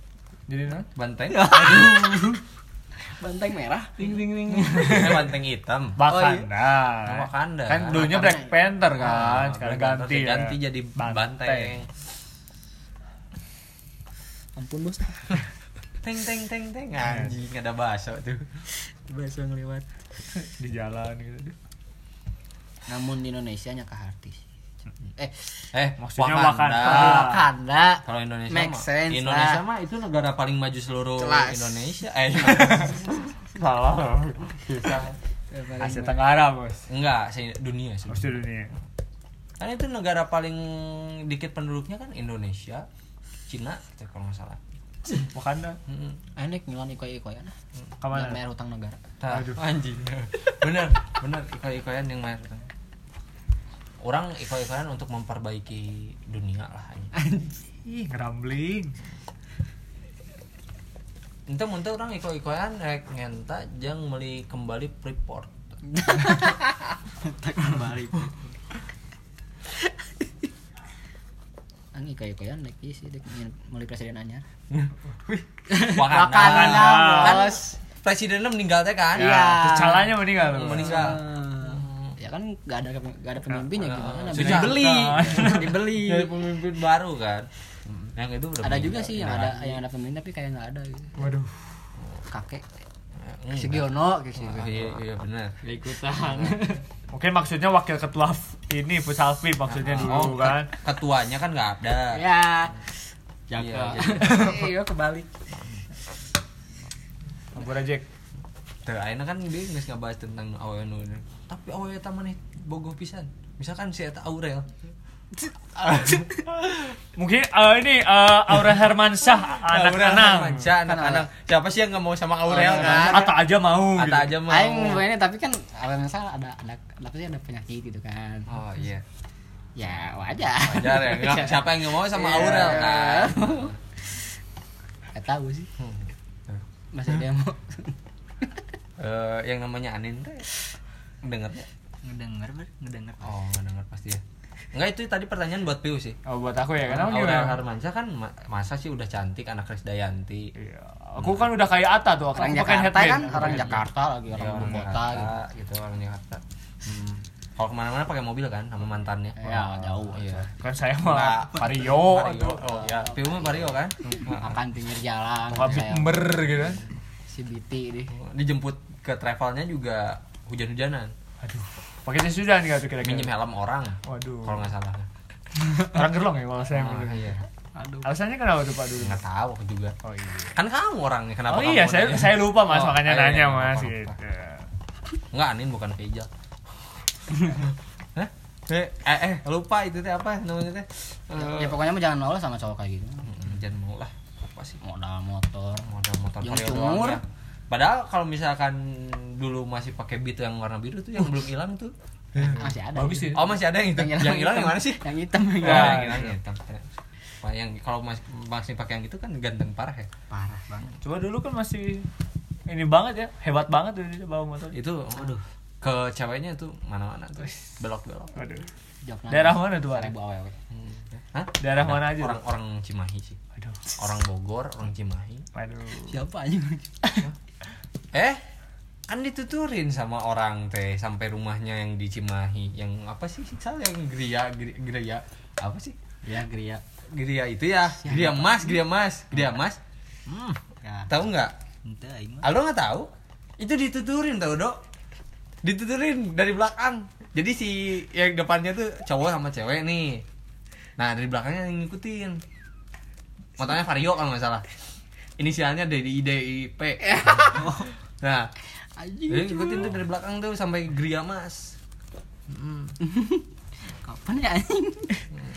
jadi nah Banteng. banteng merah ding ding ding Eh, banteng hitam. Wakanda Oh, Wakanda. kan dulunya Black Panther kan Ah, sekarang ganti ya. ganti jadi banteng. Ampun bos Teng teng teng teng anjing ada bakso tuh. bahasa ngelewat di jalan gitu namun di Indonesia nya kaharti eh Eh, Maksudnya Wakanda. Wakanda. Wakanda Kalau Indonesia Make mah, sense Indonesia lah. mah itu negara paling maju seluruh Jelas. Indonesia. Eh, salah bisa Asia Tenggara bos enggak, se dunia sih. Pasti dunia Kan itu negara paling dikit penduduknya kan Indonesia, Cina, gitu, kalau nggak salah. Wakanda Mm-mm. enek ngilan ikoy ikoyan nah Ke mana? Yang bayar utang negara Tah, anjing. bener, bener iko-ikoyan yang main. Orang iko-ikoyan untuk memperbaiki dunia lah anjing. Ih, ngerambling Itu muntah orang iko-ikoyan rek ngenta jang meli kembali Freeport. kembali ang ikoy ikoyan naik iya sih dek ingin mulai presiden anyar Wakanda. Kan bos. presidennya meninggal teh kan? Iya. terus calanya meninggal. Tuh Meninggal. ya kan nggak ada nggak ada pemimpin ya gimana? Sudah. dibeli. Dibeli. Dari pemimpin baru kan. Yang itu udah ada juga sih yang ada. yang ada pemimpin tapi kayak nggak ada gitu. Waduh. Kakek Hmm, si Giono gitu Iya, iya benar. ikutan mungkin maksudnya wakil ketua ini futsal FIB maksudnya dulu Oh, kan ke- ketuanya kan nggak ada. ya Iya, jaga jadi- iya kebalik Ampura Jack Tuh, ayeuna kan dia nggak ngebahas tentang nu. Tapi awewe eta maneh bogoh pisan. Misalkan si eta Aurel. Mungkin eh, ini eh, Aurel Hermansyah Aurel anak-anak Hermansyah, anak-anak. Siapa sih yang nggak mau sama Aurel kan? atau aja mau gitu. Ada aja mau. Aing mau ini tapi kan awal misal ada ada apa sih ada penyakit gitu kan Oh iya. ya wajar Wajar ya. Nggak- Siapa yang nggak mau sama Iya. Aurel kan? Gak tahu sih masih ada yang mau Eh, yang namanya Anin teh dengernya? ngedenger ber ngedenger Oh, nggak denger pasti ya. Enggak itu tadi pertanyaan buat Piu sih. oh buat aku ya kenapa Aurel gimana Hermansyah kan ma- masa sih udah cantik anak Krisdayanti. Iya, aku kan udah kayak Ata tuh aku orang pakai Jakarta kan orang Jakarta lagi Iya, orang ibu orang kota Jakarta, gitu gitu. orang Jakarta. Hmm. Kalau ke mana-mana pakai mobil kan sama mantannya. ya jauh Iya. kan saya mah. Vario Vario. Oh ya, Piu mah Vario kan? makan pinggir jalan nggak kayak ber gitu kan si Biti deh Dijemput ke travelnya juga hujan-hujanan. aduh pakai jas hujan nggak tuh kira-kira Minjem helm orang. waduh Kalau nggak salah. orang gerlong ya kalau saya bilang. iya. aduh alasannya kenapa tuh pak dulu Nggak tahu aku juga. oh iya Kan kamu orangnya kenapa oh kamu iya saya nanya? saya lupa mas Oh, makanya iya, nanya iya, mas lupa, gitu. Enggak, Anin bukan Feja. Hah? Eh, eh, eh, lupa itu teh apa namanya teh? Eh, ya pokoknya mah jangan mau lah sama cowok kayak gitu jangan mau lah. Apa sih? modal motor Modal motor Yang cumur. doang ya. Padahal kalau misalkan dulu masih pakai beat yang warna biru tuh yang belum hilang tuh. masih ada bagus sih Oh, masih ada yang hitam. Yang hilang yang mana sih? yang hitam yang yang hilang yang hitam. Pak yang kalau masih masih pakai yang gitu kan ganteng parah ya parah banget Coba dulu kan masih ini banget ya, hebat banget tuh dia bawa motor. itu aduh ke ceweknya tuh mana-mana tuh belok belok Aduh. Daerah mana tuh, Pak? Seribu awewe. Hah? Daerah mana aja? orang orang Cimahi sih Aduh. orang Bogor orang Cimahi Aduh. Siapa anjing? Eh? Kan dituturin sama orang teh sampai rumahnya yang di Cimahi. Yang apa sih? Salah yang geria geria, geria apa sih? Ya, Gria. geria itu ya? Geria mas geria mas geria mas. Hmm ya. Tahu nggak? Aldo nggak tahu? Itu dituturin tau dok. Dituturin dari belakang. Jadi si yang depannya tuh cowok sama cewek nih. Nah dari belakangnya yang ngikutin. Motornya Vario kalau nggak salah. Inisialnya dari IDIP nah Anjing. jadi ngikutin tuh dari belakang tuh sampai Gria Mas. Kapan ya anjing?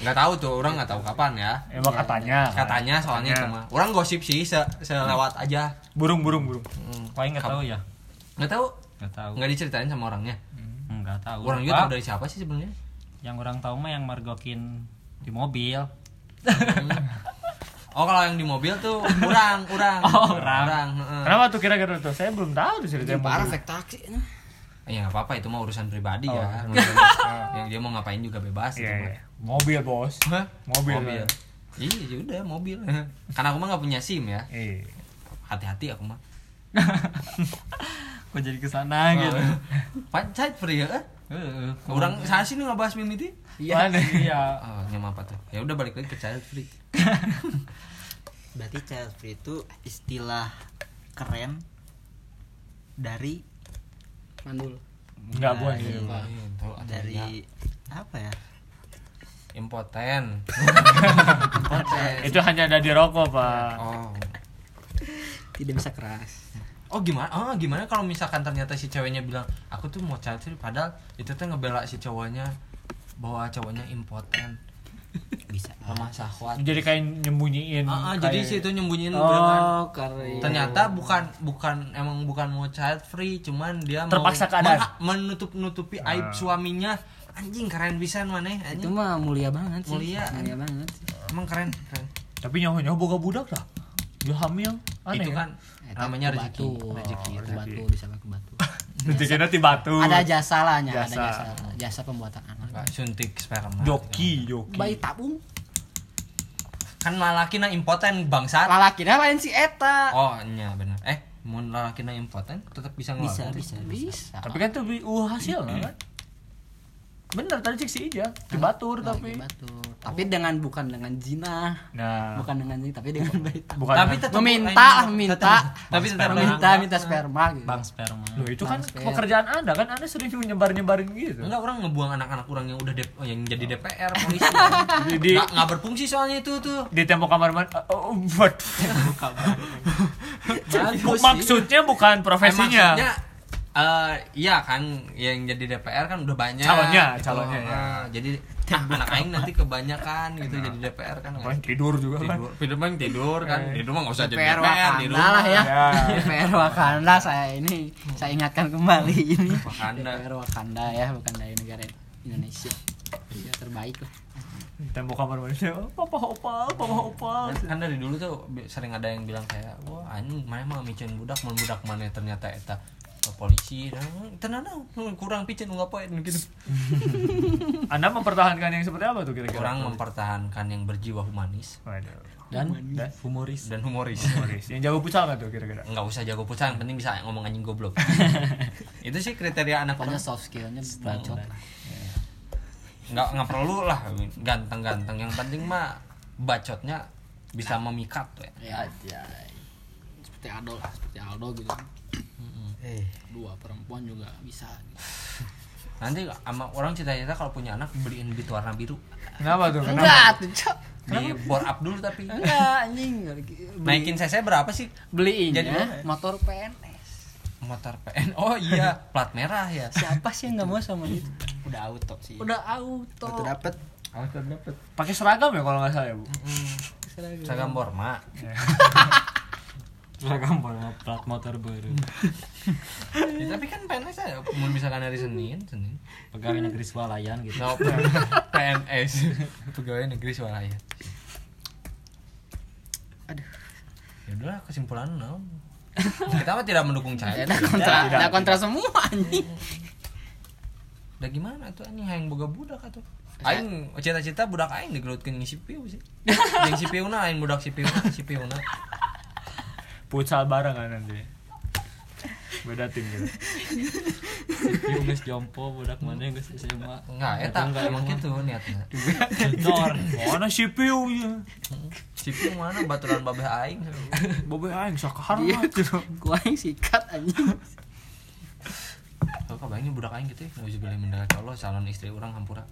nggak tahu tuh orang nggak tahu kapan ya. Emang katanya. kan? katanya soalnya itu mah orang gosip sih se selewat aja. Burung burung burung. Hmm. Wah nggak tahu ya. Nggak tahu? Nggak tahu. Nggak diceritain sama orangnya? Nggak tahu. Orang juga tahu dari siapa sih sebenarnya? Yang orang tahu mah yang mergokin di mobil Oh kalau yang di mobil tuh kurang, kurang. Oh, kurang. kurang. heeh. Kenapa tuh kira-kira tuh? Saya belum tahu tuh ceritanya. Parah fake taksi. Ya nggak apa-apa itu mah urusan pribadi Oh, ya. urusan yang dia mau ngapain juga bebas Iya, itu iya. Mobil bos. Hah? Mobil. Mobil. Iya, ya udah mobil. Karena aku mah nggak punya SIM ya. Iya. Hati-hati aku mah. kok jadi ke sana gitu Pancait free ya? eh? Orang saya sih nih ngebahas mimiti. Iya. Iya. Oh, nyama apa tuh? Ya udah balik lagi ke child free. berarti child free itu istilah keren dari Mandul. Enggak buat Dari- gitu. Iya, ya. dari apa ya impoten. Itu hanya ada di rokok, Pak. Oh. Tidak bisa keras. Oh gimana? Oh gimana kalau misalkan ternyata si ceweknya bilang aku tuh mau child free padahal itu tuh ngebela si cowoknya bahwa cowoknya impoten bisa lemah syahwat. Jadi kayak nyembunyiin. Ah, ah, kayak- jadi si itu nyembunyiin Oh, karena ternyata bukan bukan emang bukan mau child free cuman dia Terpaksa mau keadaan. menutup nutupi aib Ah. suaminya anjing keren pisan maneh itu anjing mah mulia banget sih. Mulia. mulia banget sih. emang keren keren Tapi nyawa-nyawa boga budak lah. Dia hamil. Aneh itu kan Eta namanya ke rezeki batu. rezeki Oh, itu. batu disapa ke batu. Ada jasa ada Jasa. jasa jasa pembuatan anak Enggak, suntik sperma. Joki, joki. bayi tabung. Kan lalakina impoten bangsat. Lalakina lain si eta? Oh iya benar eh mau lalakina impoten tetap bisa bisa ngeluarin. Bisa bisa Tapi kan tuh uh hasil kan? Bener tadi cek si Ija. Di Batur tapi. Batur. tapi dengan bukan dengan zina Nah, bukan dengan zina tapi dengan tabung bukan tapi tetap meminta lah meminta. Tapi tetap meminta minta sperma gitu. Bang sperma. Loh, itu kan Bang Spel. pekerjaan Anda kan? Anda sering nyebar-nyebarin gitu. enggak orang ngebuang anak-anak orang yang udah dep- yang jadi DPR polisi. Di, di, nggak nggak berfungsi soalnya itu tuh. Di tembok kamar mandi. Oh, buat. Maksudnya bukan Eh, profesinya. maksudnya eh, iya kan yang jadi DPR kan udah banyak Calonnya, gitu. calonnya, ya. Ah, jadi anak aing nanti kebanyakan gitu jadi DPR kan Paling tidur juga kan. tidur tidur mah tidur kan Eh. tidur mah nggak usah jadi DPR DPR di Wakanda rumah lah ya Ya. DPR Wakanda saya ini saya ingatkan kembali ini Wakanda. DPR Wakanda ya bukan dari negara Indonesia ya terbaik lah tembok kamar mandi. Oh, papa opal, papa opal. kan dari dulu tuh sering ada yang bilang kayak wah anjing mana mah micin budak mun budak mana ternyata eta polisi. Nah, tenan kurang picen nggak poin gitu? Anda mempertahankan yang seperti apa tuh kira-kira? orang mempertahankan yang berjiwa humanis. Waduh. dan humoris. Dan humoris. Humoris. Yang jago pucal nggak tuh kira-kira? nggak usah jago pucat yang penting bisa ngomong anjing goblok. Itu sih kriteria anak orang. soft skillnya bacot lah. Nggak nggak perlu lah. Ganteng-ganteng. Yang penting mah bacotnya bisa memikat tuh ya. Ya ya. Seperti Aldo lah seperti Aldo gitu eh. Dua perempuan juga bisa. Nanti sama orang cita-cita kalau punya anak beliin bit warna biru. Kenapa tuh? Kenapa? enggak tuh cok. Di bore up dulu tapi. Enggak anjing. Naikin cc berapa sih? Beliin Jadi ya motor PNS motor PN oh iya plat merah ya. Siapa sih yang nggak mau sama itu? Udah auto sih. Udah auto. Auto dapet. Pakai seragam ya kalau nggak salah ya, Bu? seragam. Borma seragam warna plat motor baru. Ya, tapi kan PNS aja mau misalkan hari Senin Senin. Pegawai negeri swalayan gitu. No, PNS pegawai negeri swalaya aduh. Ya udahlah kesimpulan no. kita mah tidak mendukung ya child ada kontra ada kontra semua anjing. Udah gimana tuh anjing? Hayang boga budak atuh aing cita-cita budak aing digelutkeun jeung si piu sih. Jeung si piuna aing budak si piuna si piuna futsal bareng kan nanti beda tim gitu Ieu geus jompo budak mana geus SMA. enggak eta emang gitu niatnya Nor, mana si Piu ya? si piu mana baturan babeh aing Bobe aing sakar Iya. mah gitu. gua yang sikat anjing Kau kabarnya budak aing gitu ya, nggak bisa mendengar colo calon istri orang hampura.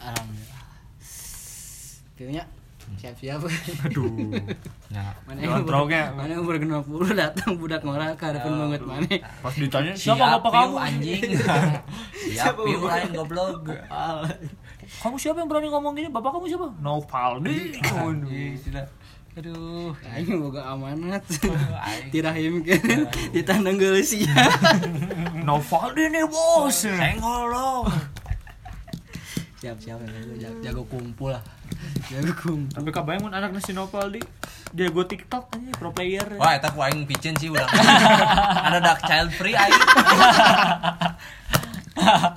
alhamdulillah Piunya siap-siap Aduh. Nah, mana Ngontroknya. mana umur 50 datang budak ngora ke hadapan banget mana Pas ditanya siapa siapa bapak kamu? anjing? Siap piu aing goblok. Kamu siapa yang berani ngomong gini? Bapak kamu siapa? Novaldi. Aduh. Aduh. aing boga amanat tirahim kan ditandang geus sia Novaldi nih bos. Senggol dong. siap-siap jago kumpul lah jago kumpul Tapi kabayang mun anak si Novaldi dia gue TikTok aja pro player. Wah, eta ku aing picen sih udah. Ada dark child free aing.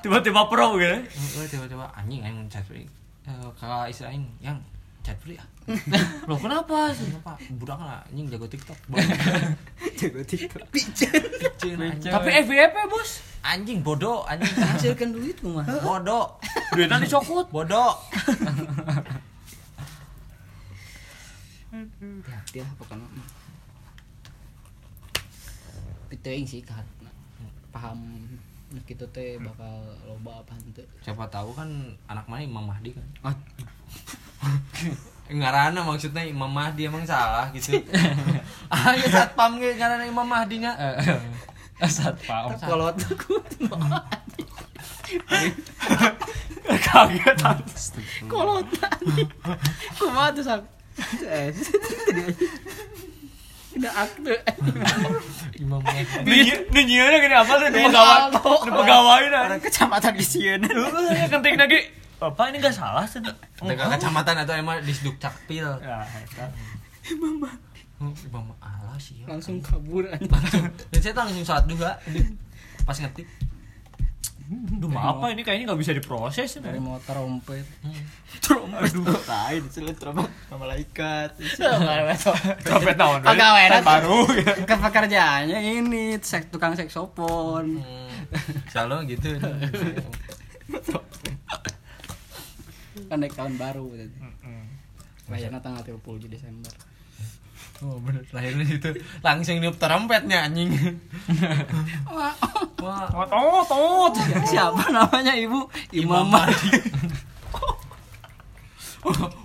Tiba-tiba pro gitu. Tiba-tiba anjing aing child free. Eh, kakak istri aing yang child free ah. Loh kenapa? Kenapa? Budak lah anjing jago TikTok. jago tiktok Picen anjing. Tapi FVP bos. Anjing bodoh, anjing hasilkan duit mah bodoh. Duitnya dicokot. Bodoh. Hati lah pokoknya mah. Piteuing sih kan paham gitu teh bakal loba apa henteu Siapa tahu kan anak mana Imam Mahdi kan. ah Ngarana maksudnya Imam Mahdi emang salah gitu. ah, ya satpam ge ngarana Imam Mahdi nya. Satpam. kalau aku Kaget. kalau tadi kumaha tuh sak Imam gini apa tuh? Pegawai. Pegawai orang kecamatan di sieun Heeh, kenting lagi. Bapak ini gak salah sih. Tengah kecamatan atau emang di Sduk Cakpil. Ya. Oh, Imam Allah sih. ya. langsung kabur anjing Dan saya langsung saat juga pas ngetik. Duh, maaf Pak, ini kayaknya nggak bisa diproses. dari motor rompet Aduh, tai dicelit trompet sama malaikat sampai tahun Pegawai tahun baru. ke pekerjaannya ini sek tukang saksofon Hmm, Selalu gitu. kan naik tahun baru. Bayarnya tanggal 30 Desember. Oh bener lahirnya situ langsung niup trompetnya anjing. Wah, Tot, tot. Siapa namanya ibu? Imam Mahdi.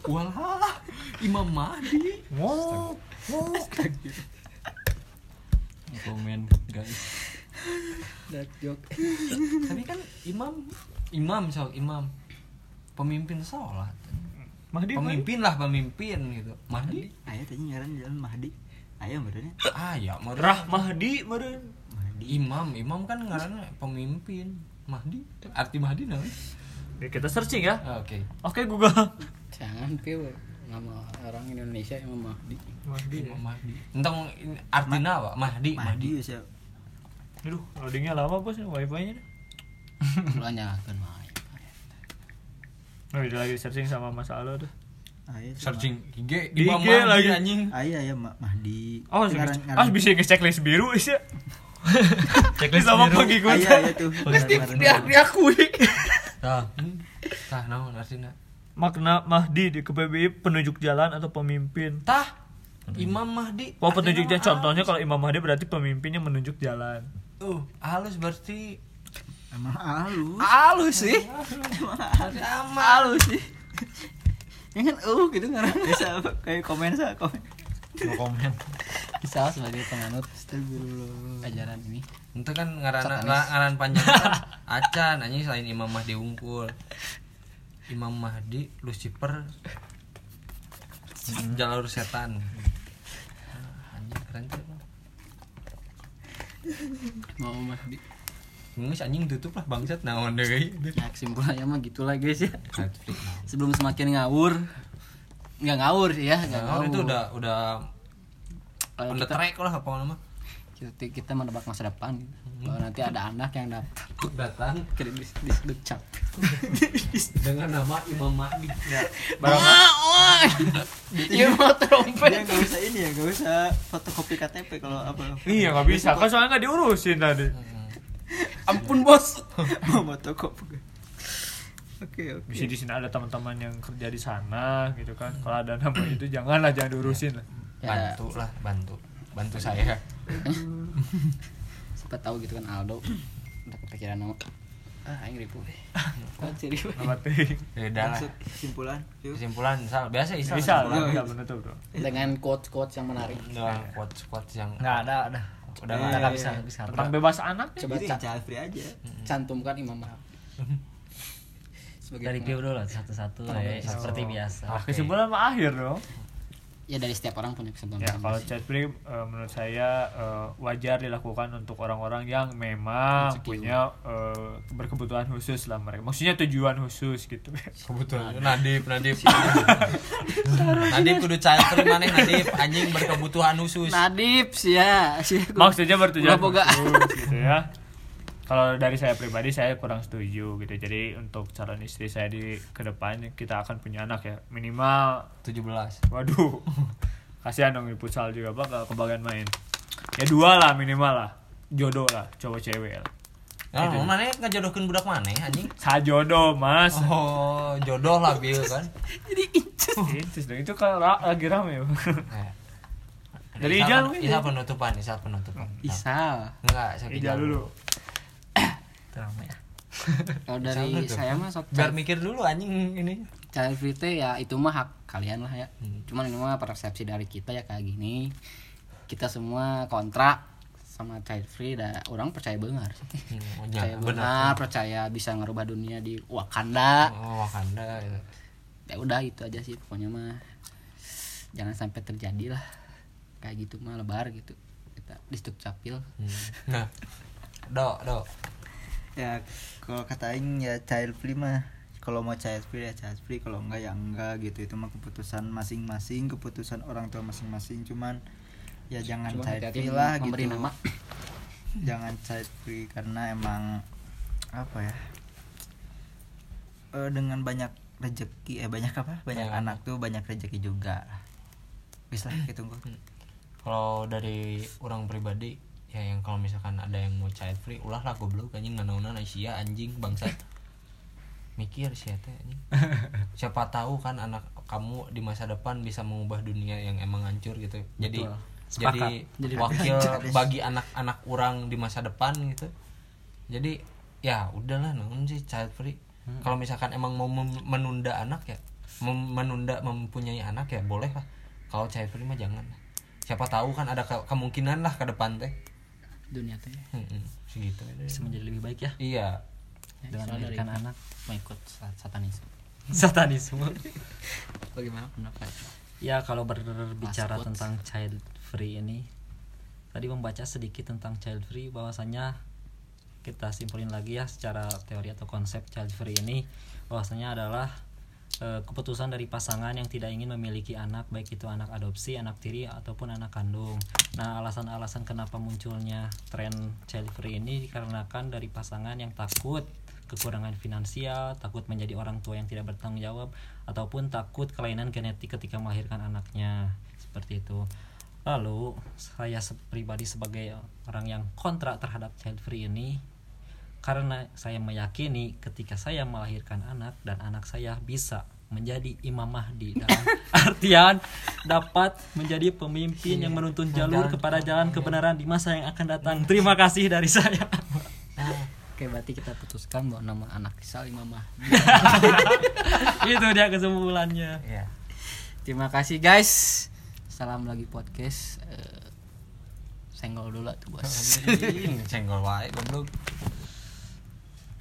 wah, Imam Mahdi. Wow. Komen guys. Dark joke. Tapi kan imam, imam so imam, pemimpin sholat. Mahdi, Mahdi. Pemimpin lah pemimpin gitu. Mahdi. Ayah tadi ngaran jalan Mahdi. Ayah benernya Ah ya, Rah Mahdi, meren. Imam, imam kan ngaranna pemimpin. Mahdi, arti Mahdi namanya. Ya, kita searching ya. Oke. Oke Google. Jangan piu nama orang Indonesia Imam Mahdi. Mahdi. Imam Mahdi. Entang ini artinya apa? Mahdi, Mahdi Mahdi. ya Aduh, loadingnya lama bos, wifi-nya. Lu nyalakan main. Oh, dia lagi searching sama Mas Alo tuh. Ayah sama- Searching IG, Di IG lagi. anjing. Ayah ya Ma- Mahdi Oh, Ngaran- ah ngaran- bisa ngecek checklist biru is ya. Checklist Sama biru. pengikut. Ayah ya tuh Dia diakui. Tah. Tah naon artinya? Makna Mahdi di KPBI penunjuk jalan atau pemimpin. Tah. Imam Mahdi. Oh, penunjuk Artinya jalan. Contohnya kalau Imam Mahdi berarti pemimpinnya menunjuk jalan. Uh, halus berarti Emang halus Halus sih. aman. Halus sih. Ya kan uh gitu ngaran. Bisa kayak komen sa komen No komen. Bisa sebagai penganut ajaran ini. Itu kan ngaran Satanis. ngaran panjang kan acan anjing selain Imam Mahdi unggul. Imam Mahdi Lucifer jalur setan. Ah, Anjing keren tuh. Mau Mahdi. Ngus anjing tutup lah bangsat naon deh. Ya kesimpulannya mah gitulah guys ya. Sebelum semakin ngawur, nggak ngawur sih ya nggak Nah, ngawur itu udah udah Kalau on the kita, track lah apa nama kita, kita menebak masa depan gitu. kalau nanti ada anak yang datang datang. Kira di di dukcap dengan nama Imam Mahdi. Iya mau trompet. Dia nggak usah ini ya, nggak usah fotokopi KTP kalau apa. iya nggak bisa. Kan soalnya nggak diurusin tadi ampun bos. Mau fotokopi. Oke oke. bisa di sini ada teman-teman yang kerja di sana gitu kan. Kalau ada nama itu janganlah jangan diurusin lah. Ya. bantu lah bantu. Bantu saya. Siapa tahu gitu kan Aldo. Udah kepikiran nama. Ah aing ribu. Kan beda lah. Kesimpulan. Kesimpulan misal biasa Isal bisa bisa menutup dong dengan quotes quotes yang menarik. Dengan quotes quotes yang nggak ada ada udah Eh, nggak nggak bisa bisa. Tentang bebas anak ya. coba Jadi ca- child free aja. cantumkan Imam Mahdi sebagai dari. Pio dulu lah satu-satu ya, seperti biasa. Nah, kesimpulan mah akhir dong ya dari setiap orang punya kesempatan ya kalau chat free eh, menurut saya eh, wajar dilakukan untuk orang-orang yang memang Insecure. punya eh, berkebutuhan khusus lah mereka. Maksudnya tujuan khusus gitu. Kebutuhan Nadif Nadif. Nadif kudu child free mana Nadif. Anjing berkebutuhan khusus. Nadib sih ya sih maksudnya bertujuan khusus gitu ya kalau dari saya pribadi saya kurang setuju gitu. Jadi untuk calon istri saya di ke depannya kita akan punya anak ya. Minimal 17 waduh. Kasihan dong di futsal juga pak gak kebagian main. Ya dua lah minimal lah. Jodoh lah cowok cewek lah. Nah, mana ngejodohkeun budak mana anjing? sajodoh mas. Oh, jodoh lah bil kan. itu dong. Itu kalau lagi rame Eh. Dari Isal Ijal ya? penutupan, Isal penutupan. Isal. Enggak, saya Ijal dulu Terama ya kalau dari saya mah sok Biar mikir dulu anjing ini. child free teh ya itu mah hak kalian lah ya Hmm. cuman ini mah persepsi dari kita ya kayak gini kita semua kontrak sama child free dah orang percaya benar Hmm, percaya ya, benar benar. percaya bisa ngerubah dunia di Wakanda Oh, Wakanda. ya. ya udah itu aja sih pokoknya mah jangan sampai terjadi lah kayak gitu mah lebar gitu kita di capil Hmm. Nah. Dok, dok. Ya kalau kata aing ya child free mah kalau mau child free ya child free kalau enggak ya enggak gitu. Itu mah keputusan masing-masing keputusan orang tua masing-masing. Cuman ya jangan Cuma child free lah gitu. nama. jangan child free karena emang apa ya eh, dengan banyak rezeki eh banyak apa? Banyak Ya. anak tuh banyak rezeki juga. Bisa gitu gua Kalau dari orang pribadi ya yang kalau misalkan ada yang mau child free ulah lah goblok anjing. Nanaonan Asia anjing bangsa mikir sih teh anjing. Siapa tahu kan anak kamu di masa depan bisa mengubah dunia yang emang hancur gitu. Jadi Betul. jadi Jadi wakil bagi anak-anak orang di masa depan gitu. Jadi ya udahlah namun sih child free. Kalau misalkan emang mau menunda anak ya mem- menunda mempunyai anak ya boleh lah. Kalau child free mah jangan. Siapa tahu kan ada ke- kemungkinan lah ke depan teh dunia teh Mm-mm, segitu bisa menjadi lebih baik ya. Iya. Dengan soalnya melahirkan anak mengikut sa- satanisme. Satanisme. Bagaimana pendapat? Ya kalau berbicara tentang child free ini Tadi membaca sedikit tentang child free bahwasanya kita simpulin lagi ya secara teori atau konsep child free ini bahwasanya adalah eh, keputusan dari pasangan yang tidak ingin memiliki anak baik itu anak adopsi, anak tiri ataupun anak kandung. Nah, alasan-alasan kenapa munculnya tren child free ini dikarenakan dari pasangan yang takut kekurangan finansial, takut menjadi orang tua yang tidak bertanggung jawab, ataupun takut kelainan genetik ketika melahirkan anaknya. Seperti itu. Lalu, saya pribadi sebagai orang yang kontra terhadap child free ini, karena saya meyakini ketika saya melahirkan anak dan anak saya bisa menjadi imam mahdi dalam artian dapat menjadi pemimpin yang menuntun jalur kepada jalan kebenaran di masa yang akan datang. Terima kasih dari saya. oke berarti kita putuskan bahwa nama anak Isal Imam Mahdi Itu dia kesimpulannya. iya. Terima kasih guys. Salam lagi podcast. Eh, senggol dulu tuh bos senggol wae goblok